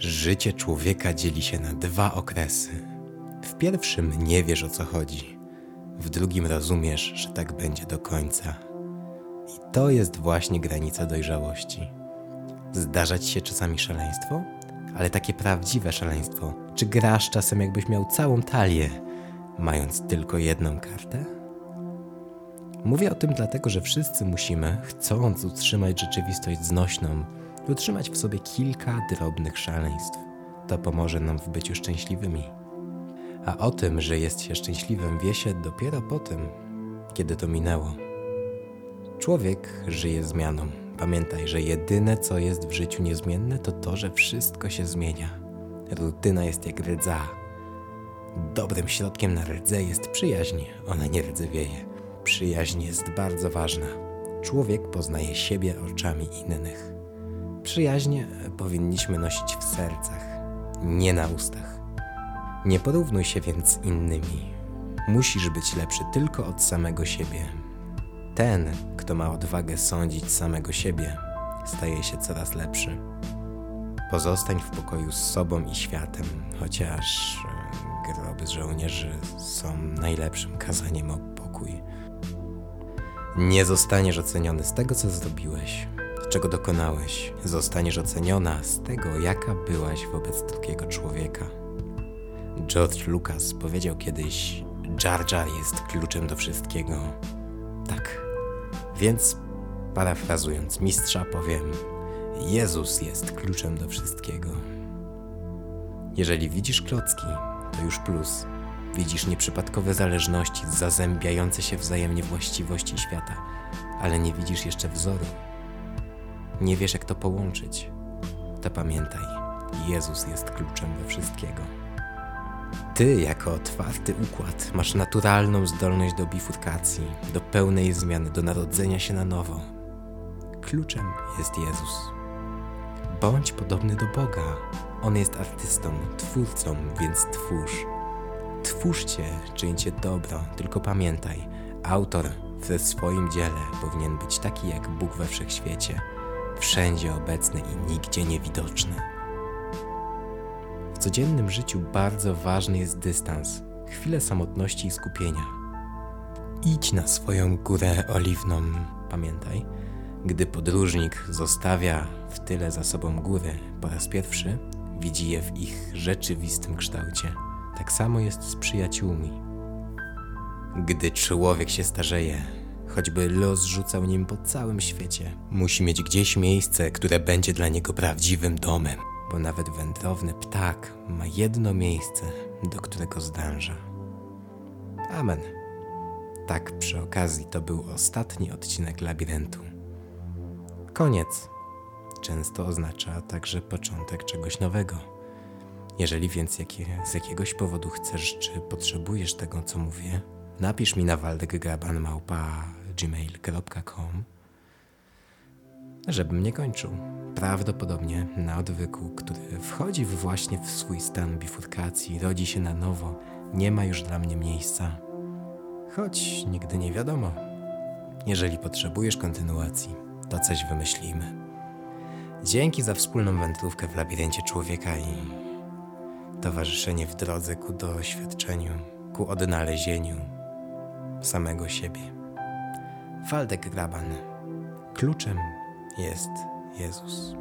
Życie człowieka dzieli się na dwa okresy. W pierwszym nie wiesz o co chodzi, w drugim rozumiesz, że tak będzie do końca. I to jest właśnie granica dojrzałości. Zdarzać się czasami szaleństwo, ale takie prawdziwe szaleństwo. Czy grasz czasem, jakbyś miał całą talię, mając tylko jedną kartę? Mówię o tym dlatego, że wszyscy musimy, chcąc utrzymać rzeczywistość znośną, utrzymać w sobie kilka drobnych szaleństw. To pomoże nam w byciu szczęśliwymi. A o tym, że jest się szczęśliwym, wie się dopiero po tym, kiedy to minęło. Człowiek żyje zmianą. Pamiętaj, że jedyne co jest w życiu niezmienne, to to, że wszystko się zmienia. Rutyna jest jak rdza. Dobrym środkiem na rdzę jest przyjaźń, ona nie rdzewieje. Przyjaźń jest bardzo ważna. Człowiek poznaje siebie oczami innych. Przyjaźń powinniśmy nosić w sercach, nie na ustach. Nie porównuj się więc z innymi. Musisz być lepszy tylko od samego siebie. Ten, kto ma odwagę sądzić samego siebie, staje się coraz lepszy. Pozostań w pokoju z sobą i światem, chociaż e, groby żołnierzy są najlepszym kazaniem o pokój. Nie zostaniesz oceniony z tego, co zrobiłeś, czego dokonałeś. Zostaniesz oceniona z tego, jaka byłaś wobec drugiego człowieka. George Lucas powiedział kiedyś: Jar Jar jest kluczem do wszystkiego. Tak. Więc parafrazując mistrza, powiem: Jezus jest kluczem do wszystkiego. Jeżeli widzisz klocki, to już plus. Widzisz nieprzypadkowe zależności, zazębiające się wzajemnie właściwości świata, ale nie widzisz jeszcze wzoru. Nie wiesz, jak to połączyć. To pamiętaj, Jezus jest kluczem do wszystkiego. Ty, jako otwarty układ, masz naturalną zdolność do bifurkacji, do pełnej zmiany, do narodzenia się na nowo. Kluczem jest Jezus. Bądź podobny do Boga. On jest artystą, twórcą, więc twórz. Twórzcie, czyńcie dobro, tylko pamiętaj, autor we swoim dziele powinien być taki jak Bóg we wszechświecie, wszędzie obecny i nigdzie niewidoczny. W codziennym życiu bardzo ważny jest dystans, chwile samotności i skupienia. Idź na swoją górę oliwną, pamiętaj. Gdy podróżnik zostawia w tyle za sobą góry po raz pierwszy, widzi je w ich rzeczywistym kształcie. Tak samo jest z przyjaciółmi. Gdy człowiek się starzeje, choćby los rzucał nim po całym świecie, musi mieć gdzieś miejsce, które będzie dla niego prawdziwym domem, bo nawet wędrowny ptak ma jedno miejsce, do którego zdąża. Amen. Tak przy okazji to był ostatni odcinek labiryntu. Koniec często oznacza także początek czegoś nowego. Jeżeli więc jakie, z jakiegoś powodu chcesz czy potrzebujesz tego, co mówię, napisz mi na waldekgrabanmałpa.gmail.com żebym nie kończył. Prawdopodobnie na odwyku, który wchodzi właśnie w swój stan bifurkacji, rodzi się na nowo, nie ma już dla mnie miejsca. Choć nigdy nie wiadomo. Jeżeli potrzebujesz kontynuacji, to coś wymyślimy. Dzięki za wspólną wędrówkę w labiryncie człowieka i towarzyszenie w drodze ku doświadczeniu, ku odnalezieniu samego siebie. Waldek Graban. Kluczem jest Jezus.